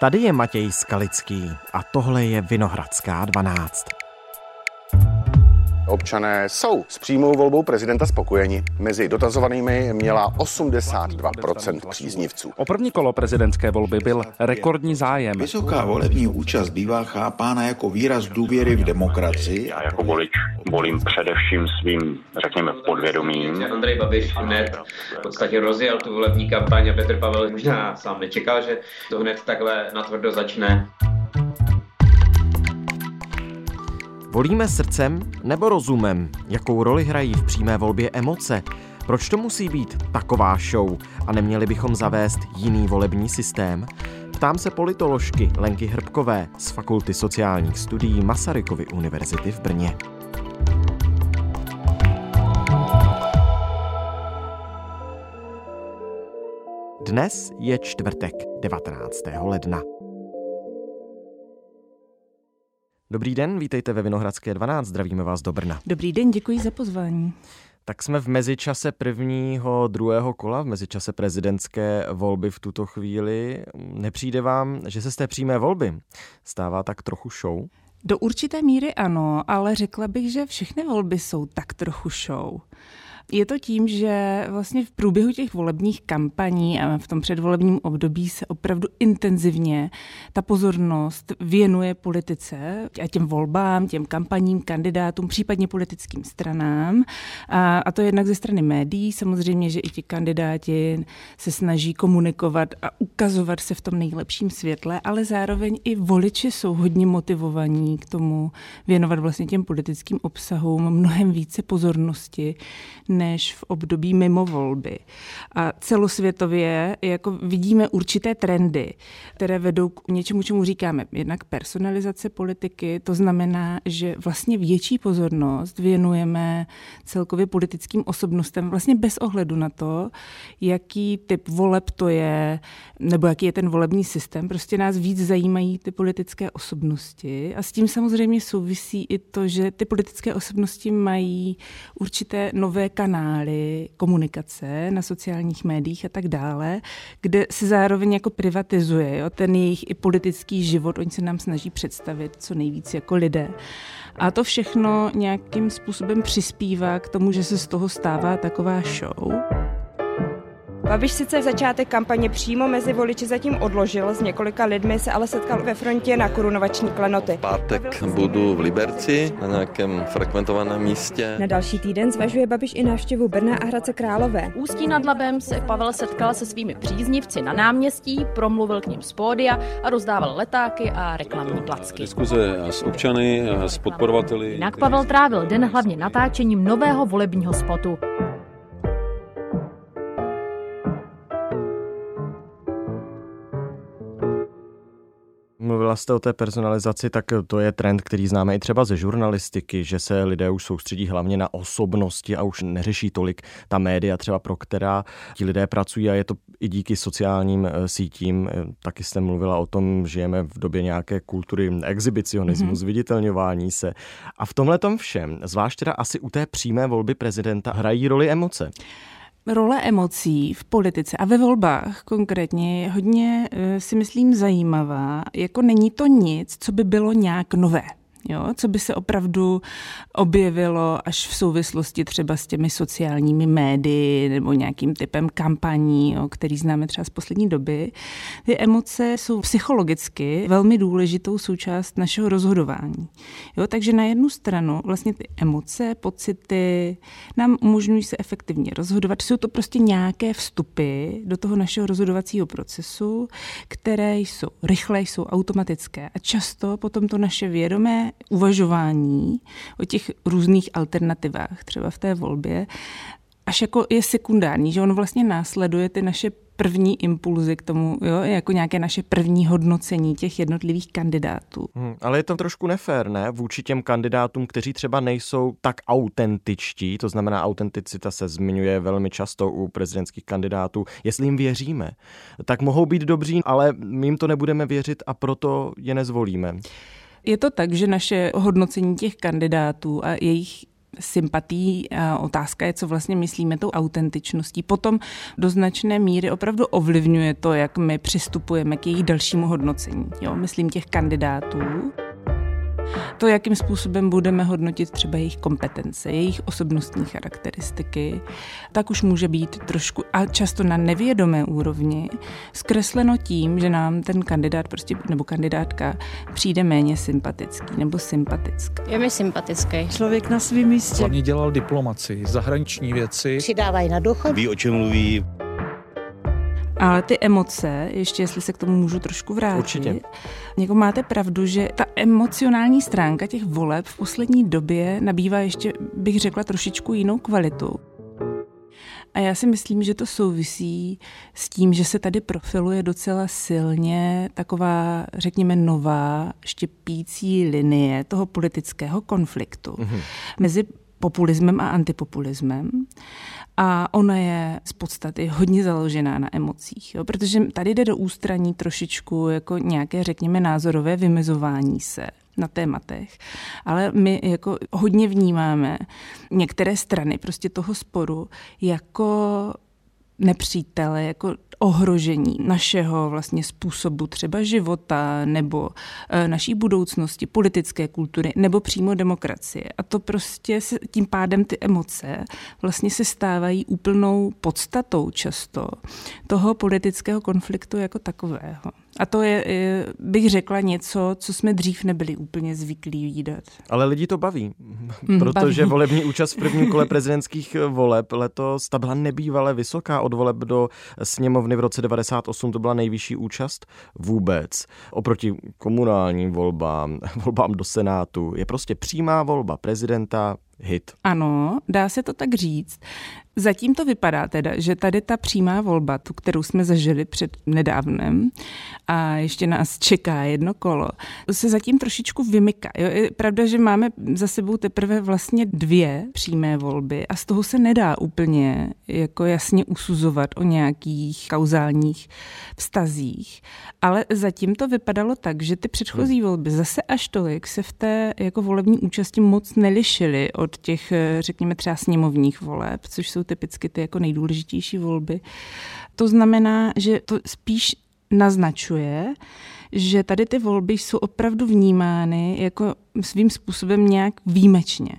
Tady je Matěj Skalický a tohle je Vinohradská 12. Občané jsou s přímou volbou prezidenta spokojeni. Mezi dotazovanými měla 82% příznivců. O první kolo prezidentské volby byl rekordní zájem. Vysoká volební účast bývá chápána jako výraz důvěry v demokracii. Já jako volič volím především svým, řekněme, podvědomím. Andrej Babiš hned v podstatě rozjel tu volební kampaň a Petr Pavel možná sám nečekal, že to hned takhle natvrdo začne. Volíme srdcem nebo rozumem? Jakou roli hrají v přímé volbě emoce? Proč to musí být taková show a neměli bychom zavést jiný volební systém? Ptám se politoložky Lenky Hrbkové z Fakulty sociálních studií Masarykovy univerzity v Brně. Dnes je čtvrtek 19. ledna. Dobrý den, vítejte ve Vinohradské 12, zdravíme vás do Brna. Dobrý den, děkuji za pozvání. Tak jsme v mezičase prvního, druhého kola, v mezičase prezidentské volby v tuto chvíli. Nepřijde vám, že se z té přímé volby stává tak trochu show? Do určité míry ano, ale řekla bych, že všechny volby jsou tak trochu show. Je to tím, že vlastně v průběhu těch volebních kampaní a v tom předvolebním období se opravdu intenzivně ta pozornost věnuje politice a těm volbám, těm kampaním, kandidátům, případně politickým stranám. A, a to jednak ze strany médií, samozřejmě, že i ti kandidáti se snaží komunikovat a ukazovat se v tom nejlepším světle, ale zároveň i voliči jsou hodně motivovaní k tomu věnovat vlastně těm politickým obsahům mnohem více pozornosti, než v období mimo volby. A celosvětově jako vidíme určité trendy, které vedou k něčemu, čemu říkáme jednak personalizace politiky, to znamená, že vlastně větší pozornost věnujeme celkově politickým osobnostem, vlastně bez ohledu na to, jaký typ voleb to je, nebo jaký je ten volební systém. Prostě nás víc zajímají ty politické osobnosti a s tím samozřejmě souvisí i to, že ty politické osobnosti mají určité nové kanály, kanály komunikace na sociálních médiích a tak dále, kde se zároveň jako privatizuje jo, ten jejich i politický život. Oni se nám snaží představit co nejvíc jako lidé. A to všechno nějakým způsobem přispívá k tomu, že se z toho stává taková show. Babiš sice začátek kampaně přímo mezi voliči zatím odložil, s několika lidmi se ale setkal ve frontě na korunovační klenoty. Pátek budu v Liberci na nějakém frekventovaném místě. Na další týden zvažuje Babiš i návštěvu Brna a Hradce Králové. Ústí nad Labem se Pavel setkal se svými příznivci na náměstí, promluvil k ním z pódia a rozdával letáky a reklamní placky. Diskuze s občany, s podporovateli. Jinak Pavel trávil den hlavně natáčením nového volebního spotu. Mluvila jste o té personalizaci, tak to je trend, který známe i třeba ze žurnalistiky, že se lidé už soustředí hlavně na osobnosti a už neřeší tolik ta média třeba pro která ti lidé pracují a je to i díky sociálním eh, sítím. Eh, taky jste mluvila o tom, že žijeme v době nějaké kultury exhibicionismu, mm-hmm. zviditelňování se. A v tomhle tom všem, zvlášť teda asi u té přímé volby prezidenta, hrají roli emoce role emocí v politice a ve volbách konkrétně je hodně, eh, si myslím, zajímavá. Jako není to nic, co by bylo nějak nové jo, co by se opravdu objevilo až v souvislosti třeba s těmi sociálními médii nebo nějakým typem kampaní, jo, který známe třeba z poslední doby. Ty emoce jsou psychologicky velmi důležitou součást našeho rozhodování. Jo, takže na jednu stranu vlastně ty emoce, pocity nám umožňují se efektivně rozhodovat. Jsou to prostě nějaké vstupy do toho našeho rozhodovacího procesu, které jsou rychlé, jsou automatické a často potom to naše vědomé uvažování o těch různých alternativách třeba v té volbě až jako je sekundární, že on vlastně následuje ty naše první impulzy k tomu, jo, jako nějaké naše první hodnocení těch jednotlivých kandidátů. Hmm, ale je to trošku nefér, ne? Vůči těm kandidátům, kteří třeba nejsou tak autentičtí, to znamená autenticita se zmiňuje velmi často u prezidentských kandidátů. Jestli jim věříme, tak mohou být dobří, ale my jim to nebudeme věřit a proto je nezvolíme. Je to tak, že naše hodnocení těch kandidátů a jejich sympatí. Otázka je, co vlastně myslíme tou autentičností. Potom do značné míry opravdu ovlivňuje to, jak my přistupujeme k jejich dalšímu hodnocení. Jo, myslím těch kandidátů. To, jakým způsobem budeme hodnotit třeba jejich kompetence, jejich osobnostní charakteristiky, tak už může být trošku, a často na nevědomé úrovni, zkresleno tím, že nám ten kandidát prostě, nebo kandidátka přijde méně sympatický nebo sympatický. Je mi sympatický. Člověk na svém místě. Hlavně dělal diplomaci, zahraniční věci. Přidávají na duchu. Ví, o čem mluví. Ale ty emoce, ještě jestli se k tomu můžu trošku vrátit. Určitě. Jako máte pravdu, že ta emocionální stránka těch voleb v poslední době nabývá ještě, bych řekla, trošičku jinou kvalitu. A já si myslím, že to souvisí s tím, že se tady profiluje docela silně taková, řekněme, nová štěpící linie toho politického konfliktu mm-hmm. mezi populismem a antipopulismem. A ona je z podstaty hodně založená na emocích, jo? protože tady jde do ústraní trošičku jako nějaké, řekněme, názorové vymezování se na tématech, ale my jako hodně vnímáme některé strany prostě toho sporu jako nepřítele, jako ohrožení našeho vlastně způsobu třeba života nebo e, naší budoucnosti, politické kultury nebo přímo demokracie. A to prostě se, tím pádem ty emoce vlastně se stávají úplnou podstatou často toho politického konfliktu jako takového. A to je, bych řekla, něco, co jsme dřív nebyli úplně zvyklí výdat. Ale lidi to baví, mm, protože baví. volební účast v prvním kole prezidentských voleb letos ta byla nebývalé vysoká od voleb do sněmovny v roce 98, to byla nejvyšší účast vůbec. Oproti komunálním volbám, volbám do Senátu je prostě přímá volba prezidenta hit. Ano, dá se to tak říct. Zatím to vypadá teda, že tady ta přímá volba, tu, kterou jsme zažili před nedávnem a ještě nás čeká jedno kolo, se zatím trošičku vymyká. Jo, je pravda, že máme za sebou teprve vlastně dvě přímé volby a z toho se nedá úplně jako jasně usuzovat o nějakých kauzálních vztazích. Ale zatím to vypadalo tak, že ty předchozí hmm. volby zase až tolik se v té jako volební účasti moc nelišily od těch, řekněme třeba sněmovních voleb, což jsou typicky ty jako nejdůležitější volby. To znamená, že to spíš naznačuje, že tady ty volby jsou opravdu vnímány jako svým způsobem nějak výjimečně.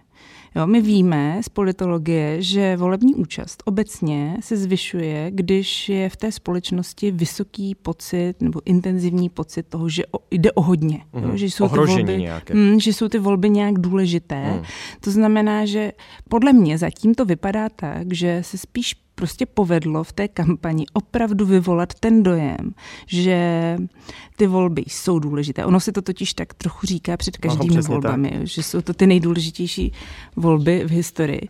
Jo, my víme z politologie, že volební účast obecně se zvyšuje, když je v té společnosti vysoký pocit nebo intenzivní pocit toho, že jde o hodně. Mm. Jo, mhm. že, jsou Ohrožení ty volby, nějaké. Mm, že jsou ty volby nějak důležité. Mm. To znamená, že podle mě zatím to vypadá tak, že se spíš prostě povedlo v té kampani opravdu vyvolat ten dojem, že ty volby jsou důležité. Ono se to totiž tak trochu říká před každými Aha, volbami, tak. že jsou to ty nejdůležitější volby v historii.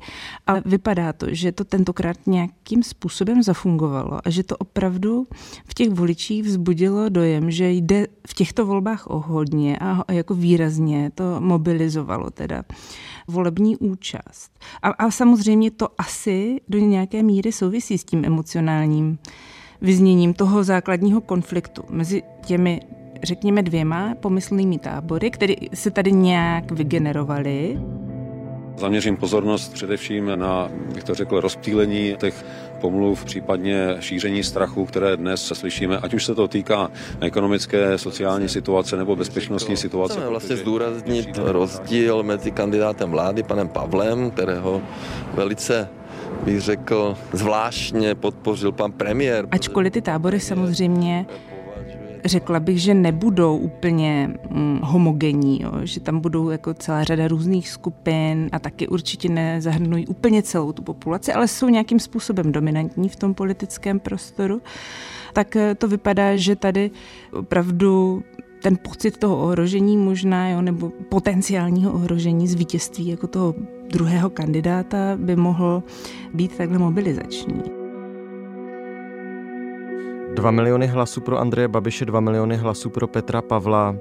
Ale vypadá to, že to tentokrát nějakým způsobem zafungovalo a že to opravdu v těch voličích vzbudilo dojem, že jde v těchto volbách o hodně a jako výrazně to mobilizovalo teda volební účast. A, a samozřejmě to asi do nějaké míry souvisí s tím emocionálním vyzněním toho základního konfliktu mezi těmi řekněme dvěma pomyslnými tábory, které se tady nějak vygenerovaly. Zaměřím pozornost především na, bych to řekl, rozptýlení těch pomluv, případně šíření strachu, které dnes se slyšíme, ať už se to týká ekonomické, sociální situace nebo bezpečnostní situace. Chceme vlastně zdůraznit rozdíl mezi kandidátem vlády, panem Pavlem, kterého velice bych řekl, zvláštně podpořil pan premiér. Ačkoliv ty tábory samozřejmě řekla bych, že nebudou úplně mm, homogenní, jo? že tam budou jako celá řada různých skupin a taky určitě nezahrnují úplně celou tu populaci, ale jsou nějakým způsobem dominantní v tom politickém prostoru, tak eh, to vypadá, že tady opravdu ten pocit toho ohrožení možná, jo, nebo potenciálního ohrožení z vítězství jako toho druhého kandidáta by mohl být takhle mobilizační. 2 miliony hlasů pro Andreje Babiše, 2 miliony hlasů pro Petra Pavla.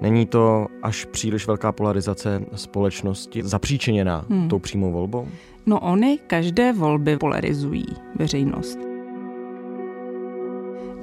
Není to až příliš velká polarizace společnosti zapříčiněná hmm. tou přímou volbou? No oni každé volby polarizují veřejnost.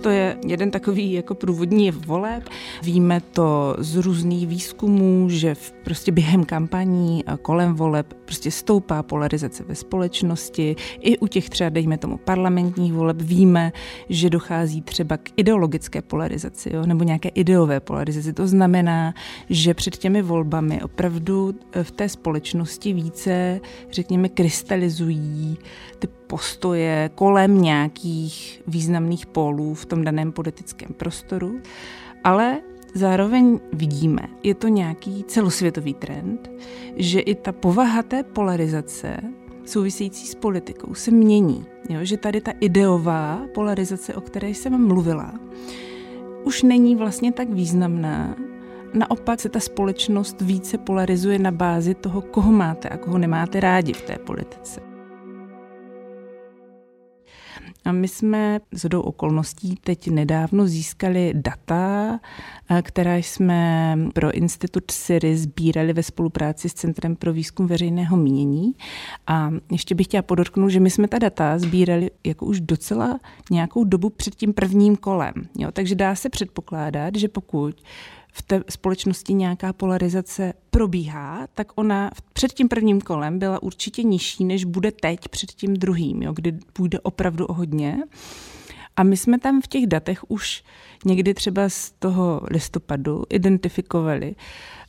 To je jeden takový jako průvodní voleb. Víme to z různých výzkumů, že v, prostě během kampaní a kolem voleb prostě stoupá polarizace ve společnosti. I u těch třeba, dejme tomu, parlamentních voleb víme, že dochází třeba k ideologické polarizaci jo? nebo nějaké ideové polarizaci. To znamená, že před těmi volbami opravdu eh, v té společnosti více, řekněme, krystalizují ty postoje kolem nějakých významných pólů v tom daném politickém prostoru. Ale Zároveň vidíme, je to nějaký celosvětový trend, že i ta povaha té polarizace související s politikou se mění. Jo? Že tady ta ideová polarizace, o které jsem mluvila, už není vlastně tak významná. Naopak se ta společnost více polarizuje na bázi toho, koho máte a koho nemáte rádi v té politice. A my jsme z do okolností teď nedávno získali data, eh, která jsme pro Institut Siri sbírali ve spolupráci s Centrem pro výzkum veřejného mínění. A ještě bych chtěla podotknout, že my jsme ta data sbírali jako už docela nějakou dobu před tím prvním kolem. Jo? Takže dá se předpokládat, že pokud v té společnosti nějaká polarizace probíhá, tak ona před tím prvním kolem byla určitě nižší, než bude teď před tím druhým, jo, kdy půjde opravdu o hodně. A my jsme tam v těch datech už někdy třeba z toho listopadu identifikovali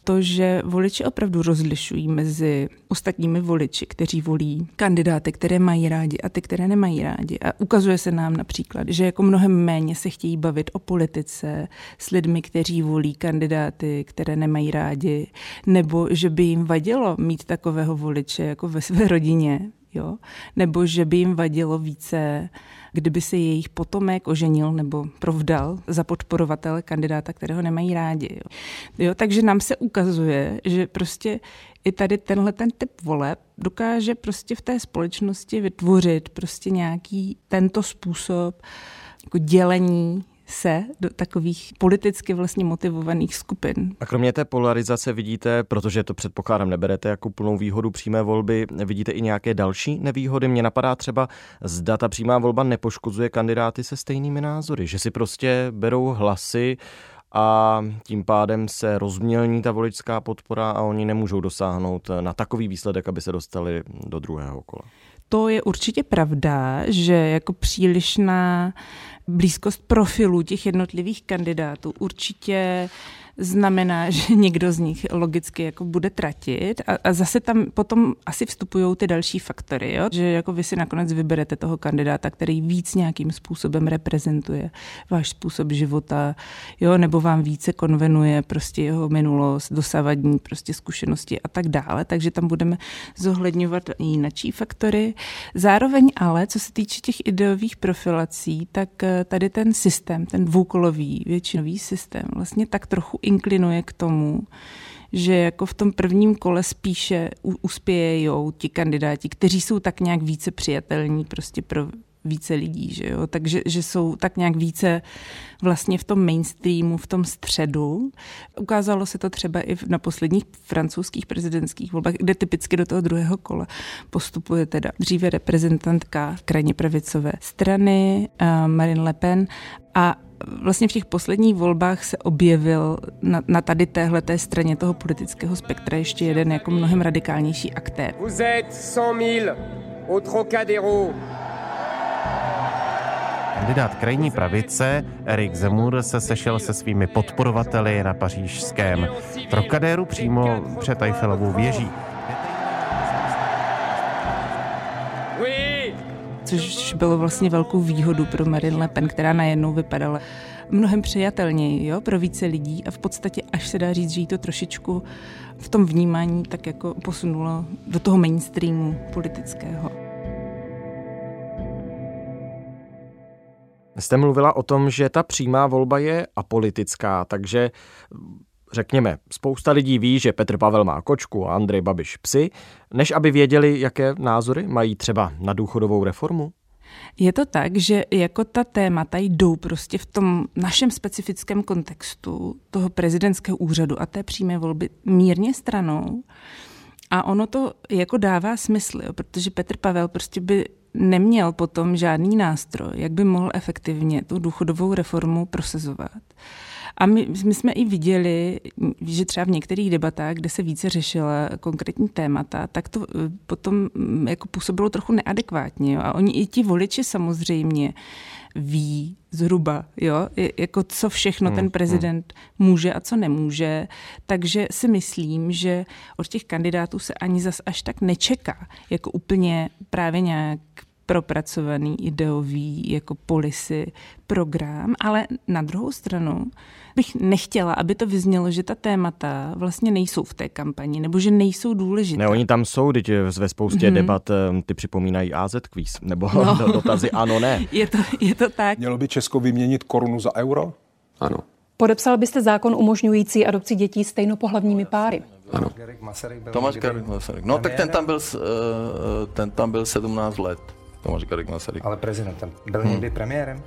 to, že voliči opravdu rozlišují mezi ostatními voliči, kteří volí kandidáty, které mají rádi a ty, které nemají rádi. A ukazuje se nám například, že jako mnohem méně se chtějí bavit o politice s lidmi, kteří volí kandidáty, které nemají rádi, nebo že by jim vadilo mít takového voliče jako ve své rodině, jo? nebo že by jim vadilo více kdyby se jejich potomek oženil nebo provdal za podporovatele kandidáta, kterého nemají rádi. Jo. Jo, takže nám se ukazuje, že prostě i tady tenhle ten typ voleb dokáže prostě v té společnosti vytvořit prostě nějaký tento způsob jako dělení se do takových politicky vlastně motivovaných skupin. A kromě té polarizace vidíte, protože to předpokládám neberete jako plnou výhodu přímé volby, vidíte i nějaké další nevýhody? Mně napadá třeba, zda ta přímá volba nepoškozuje kandidáty se stejnými názory, že si prostě berou hlasy a tím pádem se rozmělní ta voličská podpora a oni nemůžou dosáhnout na takový výsledek, aby se dostali do druhého kola. To je určitě pravda, že jako přílišná blízkost profilů těch jednotlivých kandidátů určitě znamená, že někdo z nich logicky jako bude tratit a, a zase tam potom asi vstupují ty další faktory, jo? že jako vy si nakonec vyberete toho kandidáta, který víc nějakým způsobem reprezentuje váš způsob života, jo? nebo vám více konvenuje prostě jeho minulost, dosavadní prostě zkušenosti a tak dále, takže tam budeme zohledňovat i jinačí faktory. Zároveň ale, co se týče těch ideových profilací, tak eh, tady ten systém, ten dvoukolový většinový systém vlastně tak trochu inklinuje k tomu, že jako v tom prvním kole spíše uspějou ti kandidáti, kteří jsou tak nějak více přijatelní prostě pro více lidí, že jo? takže že jsou tak nějak více vlastně v tom mainstreamu, v tom středu. Ukázalo se to třeba i na posledních francouzských prezidentských volbách, kde typicky do toho druhého kola postupuje teda dříve reprezentantka krajně pravicové strany uh, Marine Le Pen a vlastně v těch posledních volbách se objevil na, na tady téhle straně toho politického spektra ještě jeden jako mnohem radikálnější aktér. Vous êtes 100 000 au Trocadéro. Kandidát krajní pravice Erik Zemur se sešel se svými podporovateli na pařížském Trocadéru přímo před Eiffelovou věží. což bylo vlastně velkou výhodu pro Marine Le Pen, která najednou vypadala mnohem přijatelněji jo, pro více lidí a v podstatě až se dá říct, že jí to trošičku v tom vnímání tak jako posunulo do toho mainstreamu politického. Jste mluvila o tom, že ta přímá volba je apolitická, takže řekněme, spousta lidí ví, že Petr Pavel má kočku a Andrej Babiš psy, než aby věděli, jaké názory mají třeba na důchodovou reformu? Je to tak, že jako ta témata jdou prostě v tom našem specifickém kontextu toho prezidentského úřadu a té přímé volby mírně stranou. A ono to jako dává smysl, jo, protože Petr Pavel prostě by neměl potom žádný nástroj, jak by mohl efektivně tu důchodovou reformu prosazovat. A my, my jsme i viděli, že třeba v některých debatách, kde se více řešila konkrétní témata, tak to eh, potom mm, jako působilo trochu neadekvátně. Jo? A oni i ti voliči samozřejmě ví zhruba, jo, jako co všechno ten hmm, prezident může a co nemůže. Takže si myslím, že od těch kandidátů se ani zas až tak nečeká, jako úplně právě nějak propracovaný ideový jako polisy program, ale na druhou stranu bych nechtěla, aby to vyznělo, že ta témata vlastně nejsou v té kampani, nebo že nejsou důležité. Ne, oni tam jsou, teď ve spoustě mm-hmm. debat eh, ty připomínají AZ quiz, nebo no. dotazy ano, ne. Je to, je to tak. Mělo by Česko vyměnit korunu za euro? Ano. Podepsal byste zákon umožňující adopci dětí stejnopohlavními páry? Ano. Tomáš Garik Masaryk. No tak ten tam byl, eh, ten tam byl 17 let. Tomáš Garik Masaryk. Ale prezidentem. Byl hmm. někdy premiérem?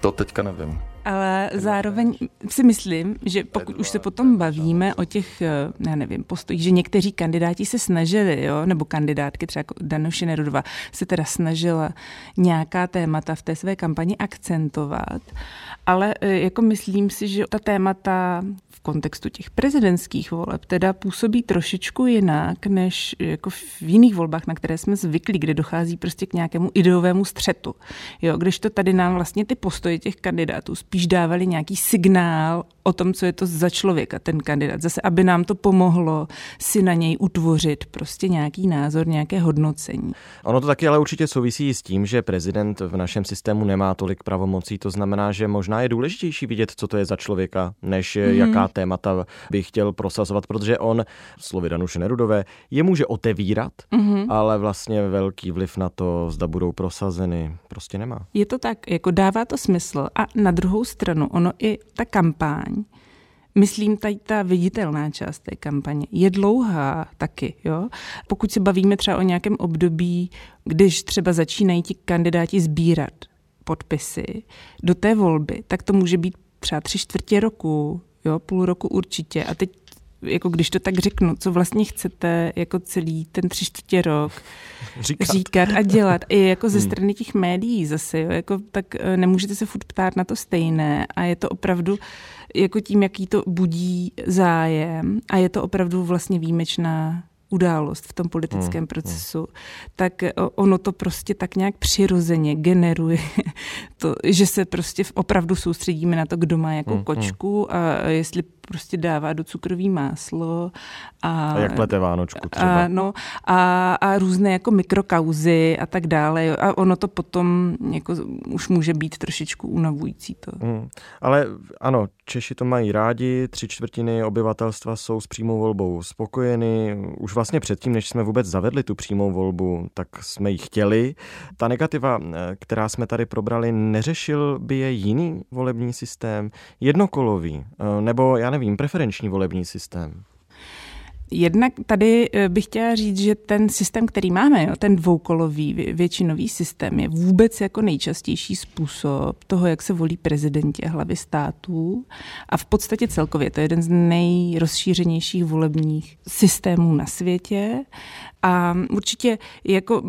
To teďka nevím. Ale zároveň si myslím, že pokud už se potom bavíme o těch, eh, já nevím, postojích, že někteří kandidáti se snažili, jo, nebo kandidátky, třeba jako Danuše Nerudová, se teda snažila nějaká témata v té své kampani akcentovat, ale eh, jako myslím si, že ta témata v kontextu těch prezidentských voleb teda působí trošičku jinak, než jako v jiných volbách, na které jsme zvyklí, kde dochází prostě k nějakému ideovému střetu. Jo, když to tady nám vlastně ty postoje těch kandidátů spíš dávali nějaký signál o tom, co je to za člověka, ten kandidát. Zase, aby nám to pomohlo si na něj utvořit prostě nějaký názor, nějaké hodnocení. Ono to taky ale určitě souvisí s tím, že prezident v našem systému nemá tolik pravomocí. To znamená, že možná je důležitější vidět, co to je za člověka, než mm. jaká témata by chtěl prosazovat, protože on, slovy Danuše Nerudové, je může otevírat, mm-hmm. ale vlastně velký vliv na to, zda budou prosazeny, prostě nemá. Je to tak, jako dává to smysl a na druhou stranu ono i ta kampaň, Myslím, tady ta viditelná část té kampaně je dlouhá taky. Jo? Pokud se bavíme třeba o nějakém období, když třeba začínají ti kandidáti sbírat podpisy do té volby, tak to může být třeba tři čtvrtě roku, jo, půl roku určitě. A teď jako když to tak řeknu, co vlastně chcete jako celý ten tři čtvrtě rok říkat, říkat a dělat. I jako ze hmm. strany těch médií zase, jo, jako, tak eh, nemůžete se furt ptát na to stejné a je to opravdu jako tím, jaký to budí zájem a je to opravdu vlastně výjimečná událost v tom politickém hmm, procesu, tak eh, ono to prostě tak nějak přirozeně generuje to, že se prostě opravdu soustředíme na to, kdo má jakou hmm, kočku a jestli prostě dává do cukrový máslo. A, a jak plete Vánočku třeba. A, no, a, a různé jako mikrokauzy a tak dále. A ono to potom jako už může být trošičku unavující. To. Hmm. Ale ano, Češi to mají rádi, tři čtvrtiny obyvatelstva jsou s přímou volbou spokojeny. Už vlastně předtím, než jsme vůbec zavedli tu přímou volbu, tak jsme ji chtěli. Ta negativa, eh, která jsme tady probrali, neřešil by je jiný volební systém, jednokolový, eh, nebo já nevím, preferenční volební systém? Jednak tady eh, bych chtěla říct, že ten systém, který máme, jo, ten dvoukolový většinový systém, je vůbec jako nejčastější způsob toho, jak se volí prezidenti a hlavy států. A v podstatě celkově to je jeden z nejrozšířenějších volebních systémů na světě. A určitě, jako,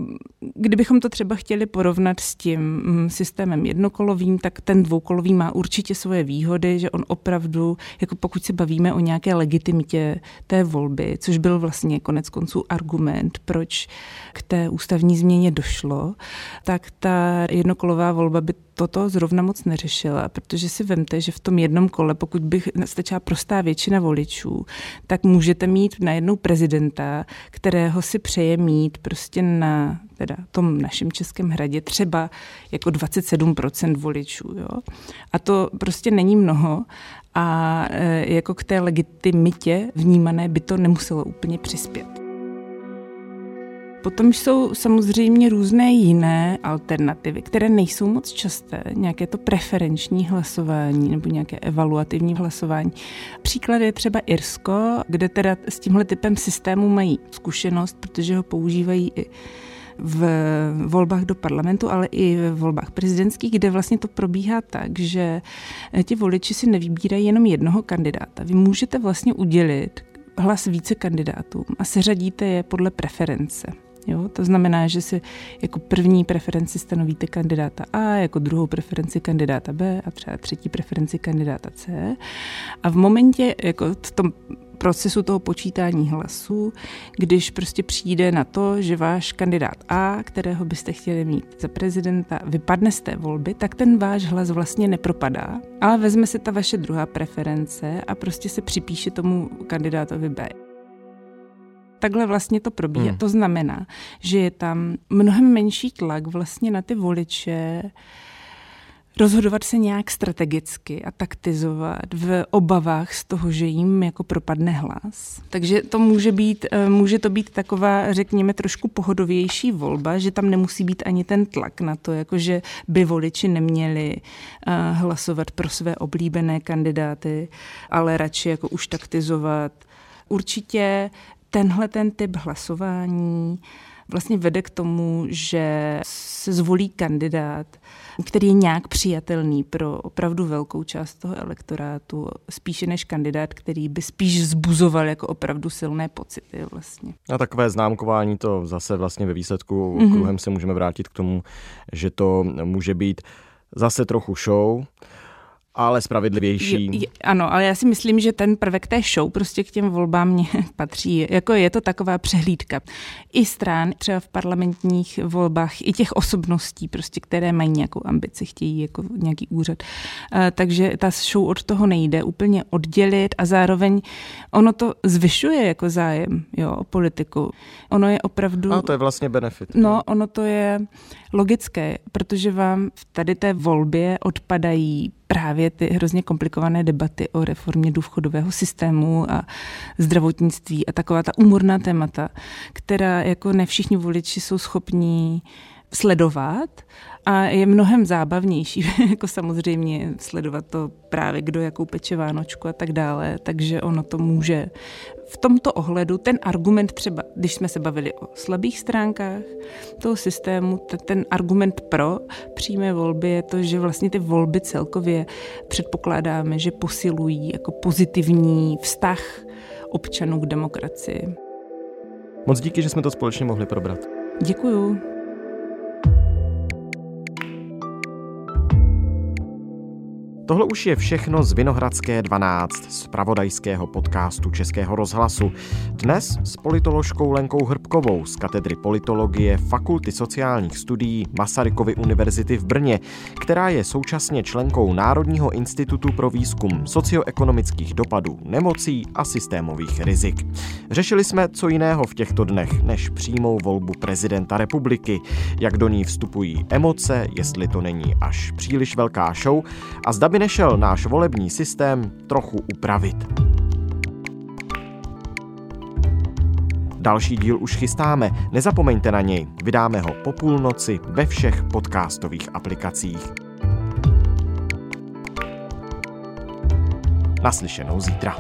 kdybychom to třeba chtěli porovnat s tím mm, systémem jednokolovým, tak ten dvoukolový má určitě svoje výhody, že on opravdu, jako pokud se bavíme o nějaké legitimitě té volby, což byl vlastně konec konců argument, proč k té ústavní změně došlo, tak ta jednokolová volba by toto zrovna moc neřešila, protože si vemte, že v tom jednom kole, pokud by stačila prostá většina voličů, tak můžete mít najednou prezidenta, kterého si přeje mít prostě na teda tom našem Českém hradě třeba jako 27% voličů. Jo? A to prostě není mnoho a e, jako k té legitimitě vnímané by to nemuselo úplně přispět. Potom jsou samozřejmě různé jiné alternativy, které nejsou moc časté, nějaké to preferenční hlasování nebo nějaké evaluativní hlasování. Příklad je třeba Irsko, kde teda s tímhle typem systému mají zkušenost, protože ho používají i v volbách do parlamentu, ale i v volbách prezidentských, kde vlastně to probíhá tak, že ti voliči si nevybírají jenom jednoho kandidáta. Vy můžete vlastně udělit hlas více kandidátům a seřadíte je podle preference. Jo? To znamená, že si jako první preferenci stanovíte kandidáta A, jako druhou preferenci kandidáta B a třeba třetí preferenci kandidáta C. A v momentě, jako v tom procesu toho počítání hlasů, když prostě přijde na to, že váš kandidát A, kterého byste chtěli mít za prezidenta, vypadne z té volby, tak ten váš hlas vlastně nepropadá, ale vezme se ta vaše druhá preference a prostě se připíše tomu kandidátovi B takhle vlastně to probíhá. Hmm. To znamená, že je tam mnohem menší tlak vlastně na ty voliče, rozhodovat se nějak strategicky a taktizovat v obavách z toho, že jim jako propadne hlas. Takže to může být, eh, může to být taková, řekněme, trošku pohodovější volba, že tam nemusí být ani ten tlak na to, jako že by voliči neměli eh, hlasovat pro své oblíbené kandidáty, ale radši jako už taktizovat. Určitě tenhle ten typ hlasování vlastně vede k tomu, že se zvolí kandidát, který je nějak přijatelný pro opravdu velkou část toho elektorátu, spíše než kandidát, který by spíš zbuzoval jako opravdu silné pocity vlastně. A takové známkování to zase vlastně ve výsledku mm-hmm. kruhem se můžeme vrátit k tomu, že to může být zase trochu show, ale spravedlivější. Je, je, ano, ale já si myslím, že ten prvek té show prostě k těm volbám mě patří. Jako je to taková přehlídka. I stran, třeba v parlamentních volbách, i těch osobností, prostě, které mají nějakou ambici, chtějí jako nějaký úřad. Uh, takže ta show od toho nejde úplně oddělit a zároveň ono to zvyšuje jako zájem jo, o politiku. Ono je opravdu... A to je vlastně benefit. No, ono to je logické, protože vám v tady té volbě odpadají právě ty hrozně komplikované debaty o reformě důchodového systému a zdravotnictví a taková ta umorná témata, která jako ne všichni voliči jsou schopní sledovat a je mnohem zábavnější, jako samozřejmě sledovat to právě, kdo jakou peče Vánočku a tak dále, takže ono to může v tomto ohledu ten argument třeba, když jsme se bavili o slabých stránkách toho systému, ten argument pro přímé volby je to, že vlastně ty volby celkově předpokládáme, že posilují jako pozitivní vztah občanů k demokracii. Moc díky, že jsme to společně mohli probrat. Děkuju. Tohle už je všechno z Vinohradské 12, z pravodajského podcastu Českého rozhlasu. Dnes s politoložkou Lenkou Hrbkovou z katedry politologie Fakulty sociálních studií Masarykovy univerzity v Brně, která je současně členkou Národního institutu pro výzkum socioekonomických dopadů nemocí a systémových rizik. Řešili jsme co jiného v těchto dnech, než přímou volbu prezidenta republiky, jak do ní vstupují emoce, jestli to není až příliš velká show a zda by nešel náš volební systém trochu upravit. Další díl už chystáme, nezapomeňte na něj, vydáme ho po půlnoci ve všech podcastových aplikacích. Naslyšenou zítra.